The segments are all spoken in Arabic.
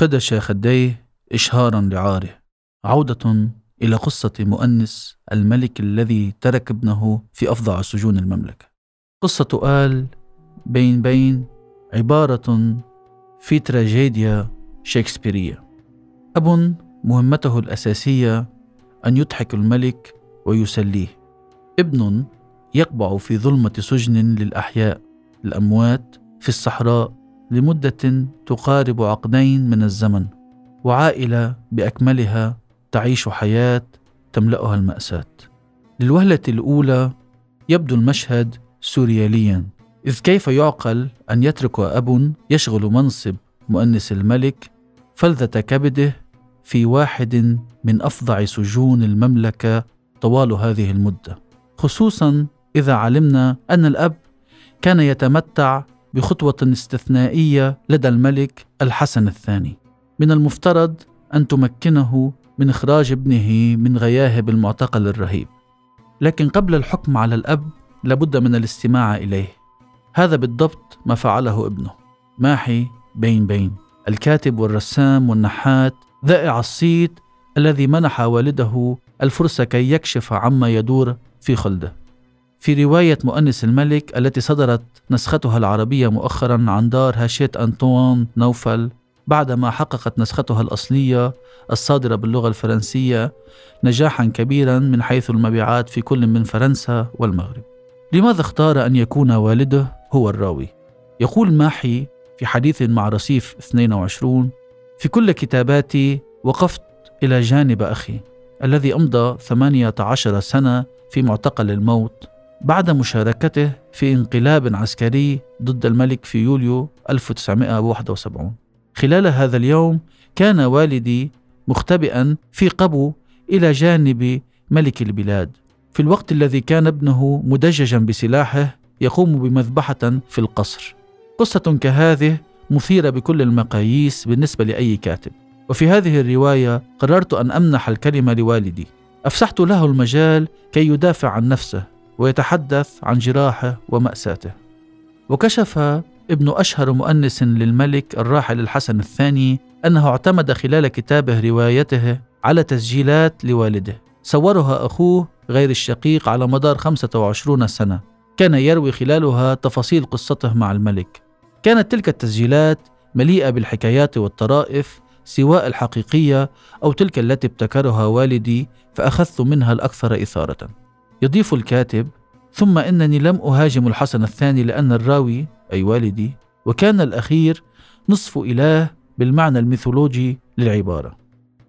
خدش خديه إشهارا لعاره عودة إلى قصة مؤنس الملك الذي ترك ابنه في أفظع سجون المملكة. قصة آل بين بين عبارة في تراجيديا شكسبيرية أب مهمته الأساسية أن يضحك الملك ويسليه. ابن يقبع في ظلمة سجن للأحياء الأموات في الصحراء لمدة تقارب عقدين من الزمن وعائلة بأكملها تعيش حياة تملأها المأساة. للوهلة الأولى يبدو المشهد سورياليا إذ كيف يعقل أن يترك أب يشغل منصب مؤنس الملك فلذة كبده في واحد من أفظع سجون المملكة طوال هذه المدة. خصوصا إذا علمنا أن الأب كان يتمتع بخطوة استثنائية لدى الملك الحسن الثاني. من المفترض أن تمكنه من إخراج ابنه من غياهب المعتقل الرهيب. لكن قبل الحكم على الأب لابد من الاستماع إليه. هذا بالضبط ما فعله ابنه. ماحي بين بين. الكاتب والرسام والنحات ذائع الصيت الذي منح والده الفرصة كي يكشف عما يدور في خلده. في رواية مؤنس الملك التي صدرت نسختها العربية مؤخرا عن دار هاشيت أنطوان نوفل بعدما حققت نسختها الأصلية الصادرة باللغة الفرنسية نجاحا كبيرا من حيث المبيعات في كل من فرنسا والمغرب لماذا اختار أن يكون والده هو الراوي؟ يقول ماحي في حديث مع رصيف 22 في كل كتاباتي وقفت إلى جانب أخي الذي أمضى 18 سنة في معتقل الموت بعد مشاركته في انقلاب عسكري ضد الملك في يوليو 1971 خلال هذا اليوم كان والدي مختبئا في قبو إلى جانب ملك البلاد. في الوقت الذي كان ابنه مدججا بسلاحه يقوم بمذبحة في القصر. قصة كهذه مثيرة بكل المقاييس بالنسبة لأي كاتب. وفي هذه الرواية قررت أن أمنح الكلمة لوالدي. أفسحت له المجال كي يدافع عن نفسه. ويتحدث عن جراحه ومأساته. وكشف ابن أشهر مؤنس للملك الراحل الحسن الثاني أنه اعتمد خلال كتابه روايته على تسجيلات لوالده. صورها أخوه غير الشقيق على مدار 25 سنة. كان يروي خلالها تفاصيل قصته مع الملك. كانت تلك التسجيلات مليئة بالحكايات والطرائف سواء الحقيقية أو تلك التي ابتكرها والدي فأخذت منها الأكثر إثارة. يضيف الكاتب ثم إنني لم أهاجم الحسن الثاني لأن الراوي أي والدي وكان الأخير نصف إله بالمعنى الميثولوجي للعبارة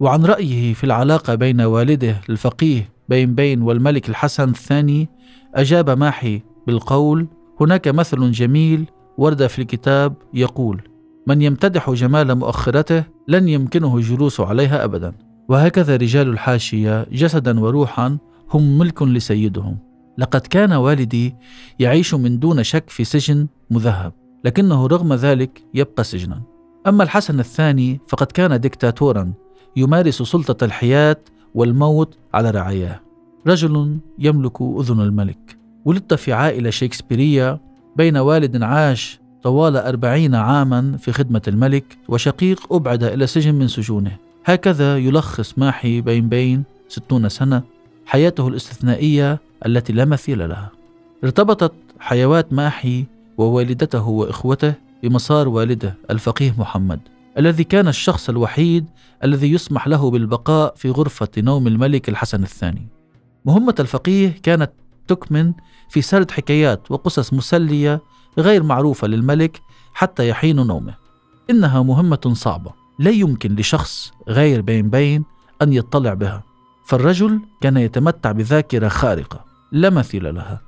وعن رأيه في العلاقة بين والده الفقيه بين بين والملك الحسن الثاني أجاب ماحي بالقول هناك مثل جميل ورد في الكتاب يقول من يمتدح جمال مؤخرته لن يمكنه الجلوس عليها أبدا وهكذا رجال الحاشية جسدا وروحا هم ملك لسيدهم. لقد كان والدي يعيش من دون شك في سجن مذهب لكنه رغم ذلك يبقى سجنا. أما الحسن الثاني فقد كان دكتاتورا يمارس سلطة الحياة والموت على رعاياه. رجل يملك أذن الملك. ولدت في عائلة شكسبيرية بين والد عاش طوال أربعين عاما في خدمة الملك وشقيق أبعد إلى سجن من سجونه. هكذا يلخص ماحي بين بين ستون سنة حياته الاستثنائية التي لا مثيل لها. ارتبطت حيوات ماحي ووالدته وإخوته بمسار والده الفقيه محمد الذي كان الشخص الوحيد الذي يسمح له بالبقاء في غرفة نوم الملك الحسن الثاني. مهمة الفقيه كانت تكمن في سرد حكايات وقصص مسلية غير معروفة للملك حتى يحين نومه. إنها مهمة صعبة لا يمكن لشخص غير بين بين أن يطلع بها. فالرجل كان يتمتع بذاكرة خارقة لا مثيل لها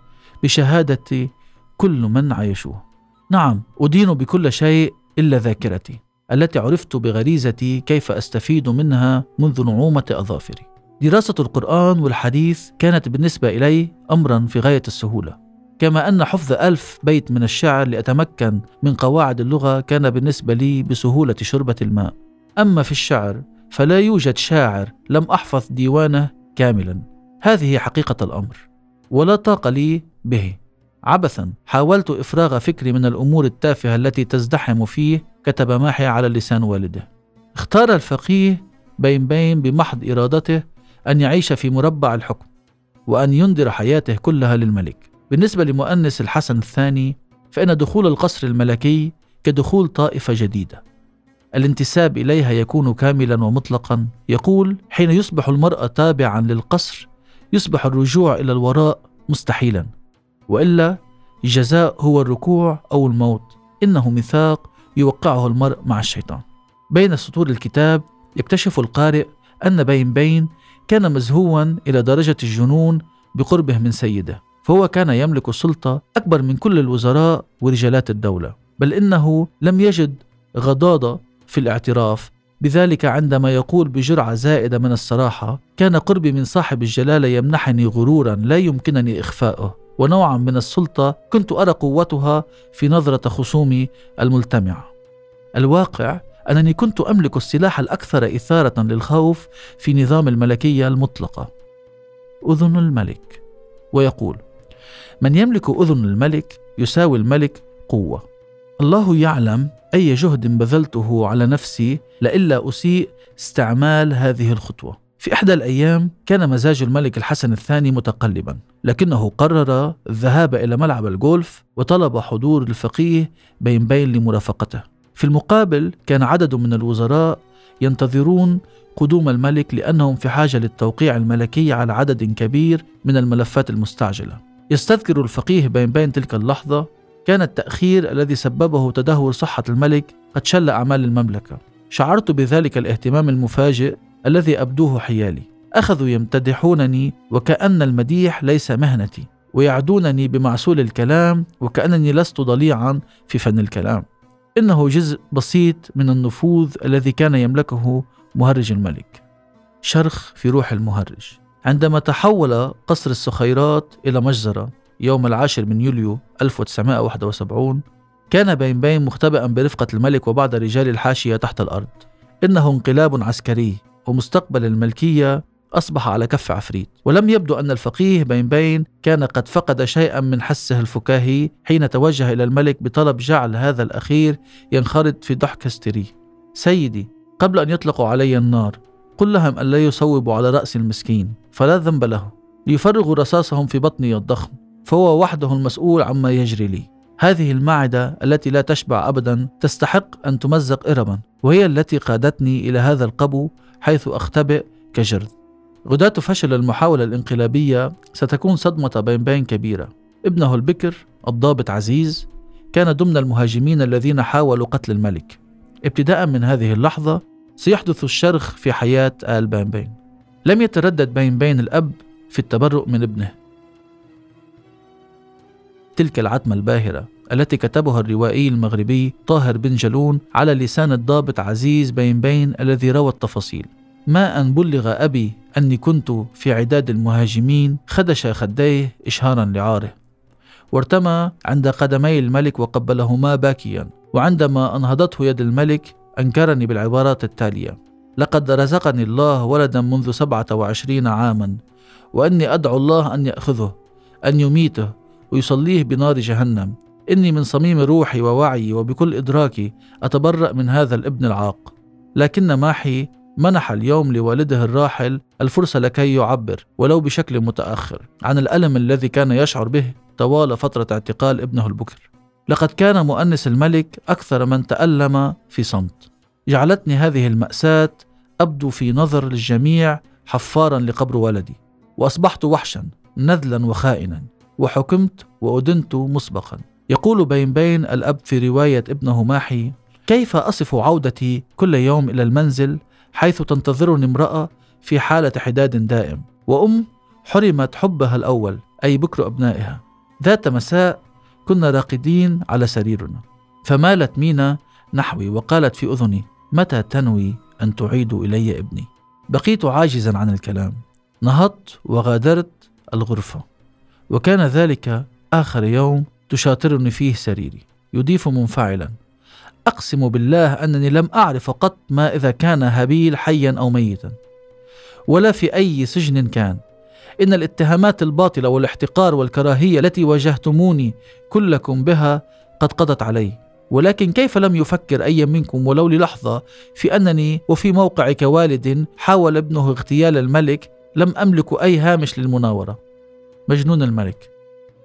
بشهادة كل من عايشوه. نعم أدين بكل شيء إلا ذاكرتي التي عرفت بغريزتي كيف أستفيد منها منذ نعومة أظافري. دراسة القرآن والحديث كانت بالنسبة إلي أمرا في غاية السهولة كما أن حفظ ألف بيت من الشعر لأتمكن من قواعد اللغة كان بالنسبة لي بسهولة شربة الماء. أما في الشعر فلا يوجد شاعر لم أحفظ ديوانه كاملا. هذه حقيقة الأمر ولا طاقة لي به. عبثا حاولت إفراغ فكري من الأمور التافهة التي تزدحم فيه كتب ماحي على لسان والده. اختار الفقيه بين بين بمحض إرادته أن يعيش في مربع الحكم وأن ينذر حياته كلها للملك. بالنسبة لمؤنس الحسن الثاني فإن دخول القصر الملكي كدخول طائفة جديدة. الانتساب إليها يكون كاملا ومطلقا. يقول حين يصبح المرأة تابعا للقصر يصبح الرجوع إلى الوراء مستحيلا. وإلا الجزاء هو الركوع أو الموت. إنه ميثاق يوقعه المرء مع الشيطان. بين سطور الكتاب يكتشف القارئ أن بين بين كان مزهوا إلى درجة الجنون بقربه من سيده فهو كان يملك سلطة أكبر من كل الوزراء ورجالات الدولة. بل إنه لم يجد غضاضة في الاعتراف. بذلك عندما يقول بجرعة زائدة من الصراحة كان قربي من صاحب الجلالة يمنحني غرورا لا يمكنني إخفاؤه ونوعا من السلطة كنت أرى قوتها في نظرة خصومي الملتمعة. الواقع أنني كنت أملك السلاح الأكثر إثارة للخوف في نظام الملكية المطلقة. أذن الملك ويقول من يملك أذن الملك يساوي الملك قوة. الله يعلم أي جهد بذلته على نفسي لئلا أسيء استعمال هذه الخطوة. في إحدى الأيام كان مزاج الملك الحسن الثاني متقلبا لكنه قرر الذهاب إلى ملعب الجولف وطلب حضور الفقيه بين بين لمرافقته. في المقابل كان عدد من الوزراء ينتظرون قدوم الملك لأنهم في حاجة للتوقيع الملكي على عدد كبير من الملفات المستعجلة. يستذكر الفقيه بين بين تلك اللحظة كان التأخير الذي سببه تدهور صحة الملك قد شل أعمال المملكة. شعرت بذلك الاهتمام المفاجئ الذي أبدوه حيالي. أخذوا يمتدحونني وكأن المديح ليس مهنتي ويعدونني بمعسول الكلام وكأنني لست ضليعا في فن الكلام. إنه جزء بسيط من النفوذ الذي كان يملكه مهرج الملك. شرخ في روح المهرج. عندما تحول قصر السخيرات إلى مجزرة يوم العاشر من يوليو 1971 كان بين بين مختبئا برفقة الملك وبعض رجال الحاشية تحت الأرض. إنه انقلاب عسكري ومستقبل الملكية أصبح على كف عفريت. ولم يبدو أن الفقيه بين بين كان قد فقد شيئا من حسه الفكاهي حين توجه إلى الملك بطلب جعل هذا الأخير ينخرط في ضحك هستيري. سيدي قبل أن يطلقوا علي النار قل لهم أن لا يصوبوا على رأس المسكين فلا ذنب له. ليفرغوا رصاصهم في بطني الضخم. فهو وحده المسؤول عما يجري لي. هذه المعدة التي لا تشبع أبدا تستحق أن تمزق إربا وهي التي قادتني إلى هذا القبو حيث أختبئ كجرذ غداة فشل المحاولة الانقلابية ستكون صدمة بين بين كبيرة. ابنه البكر الضابط عزيز كان ضمن المهاجمين الذين حاولوا قتل الملك. ابتداء من هذه اللحظة سيحدث الشرخ في حياة آل بين بين. لم يتردد بين بين الأب في التبرؤ من ابنه. تلك العتمة الباهرة التي كتبها الروائي المغربي طاهر بن جلون على لسان الضابط عزيز بين بين الذي روى التفاصيل. ما أن بلغ أبي أني كنت في عداد المهاجمين خدش خديه إشهارا لعاره. وارتمى عند قدمي الملك وقبلهما باكيا وعندما أنهضته يد الملك أنكرني بالعبارات التالية لقد رزقني الله ولدا منذ سبعة وعشرين عاما وأني أدعو الله أن يأخذه أن يميته ويصليه بنار جهنم. إني من صميم روحي ووعي وبكل إدراكي أتبرأ من هذا الابن العاق. لكن ماحي منح اليوم لوالده الراحل الفرصة لكي يعبر ولو بشكل متأخر عن الألم الذي كان يشعر به طوال فترة اعتقال ابنه البكر. لقد كان مؤنس الملك أكثر من تألم في صمت. جعلتني هذه المأساة أبدو في نظر الجميع حفارا لقبر ولدي وأصبحت وحشا نذلا وخائنا. وحكمت وأدنت مسبقا. يقول بين بين الأب في رواية ابنه ماحي كيف أصف عودتي كل يوم إلى المنزل حيث تنتظرني امرأة في حالة حداد دائم؟ وأم حرمت حبها الأول أي بكر أبنائها. ذات مساء كنا راقدين على سريرنا. فمالت مينا نحوي وقالت في أذني متى تنوي أن تعيد إلي ابني؟ بقيت عاجزا عن الكلام. نهضت وغادرت الغرفة. وكان ذلك آخر يوم تشاطرني فيه سريري يضيف منفعلا. أقسم بالله أنني لم أعرف قط ما إذا كان هابيل حيا أو ميتا ولا في أي سجن كان. إن الاتهامات الباطلة والاحتقار والكراهية التي واجهتموني كلكم بها قد قضت علي. ولكن كيف لم يفكر أي منكم ولو للحظة في أنني وفي موقع كوالد حاول ابنه اغتيال الملك لم أملك أي هامش للمناورة. مجنون الملك.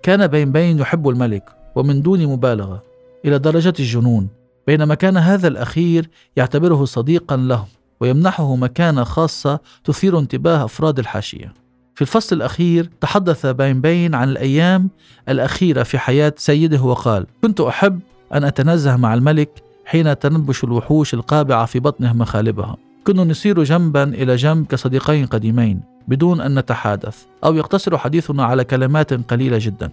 كان بين بين يحب الملك ومن دون مبالغة إلى درجة الجنون بينما كان هذا الأخير يعتبره صديقا له ويمنحه مكانة خاصة تثير انتباه أفراد الحاشية. في الفصل الأخير تحدث باين بين عن الأيام الأخيرة في حياة سيده وقال كنت أحب أن أتنزه مع الملك حين تنبش الوحوش القابعة في بطنه مخالبها. كنا نسير جنبا إلى جنب كصديقين قديمين. بدون أن نتحادث أو يقتصر حديثنا على كلمات قليلة جدا.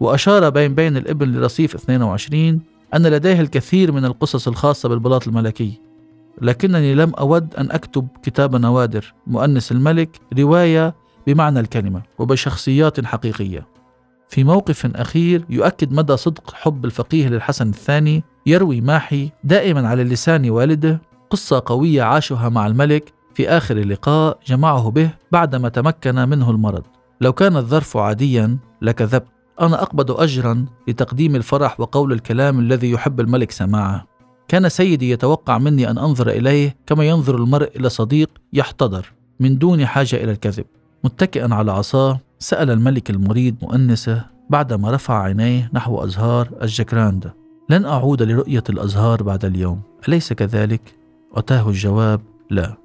وأشار بين بين الابن لرصيف 22 أن لديه الكثير من القصص الخاصة بالبلاط الملكي. لكنني لم أود أن أكتب كتاب نوادر مؤنس الملك رواية بمعنى الكلمة وبشخصيات حقيقية. في موقف أخير يؤكد مدى صدق حب الفقيه للحسن الثاني يروي ماحي دائما على لسان والده قصة قوية عاشها مع الملك في آخر لقاء جمعه به بعدما تمكن منه المرض. لو كان الظرف عاديا لكذبت. أنا أقبض أجرا لتقديم الفرح وقول الكلام الذي يحب الملك سماعه. كان سيدي يتوقع مني أن أنظر إليه كما ينظر المرء إلى صديق يحتضر. من دون حاجة إلى الكذب. متكئا على عصاه سأل الملك المريد مؤنسه بعدما رفع عينيه نحو أزهار الجكراند. لن أعود لرؤية الأزهار بعد اليوم. أليس كذلك؟ أتاه الجواب لا.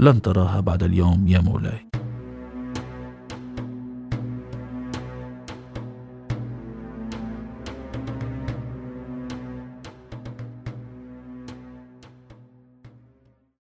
لن تراها بعد اليوم يا مولاي.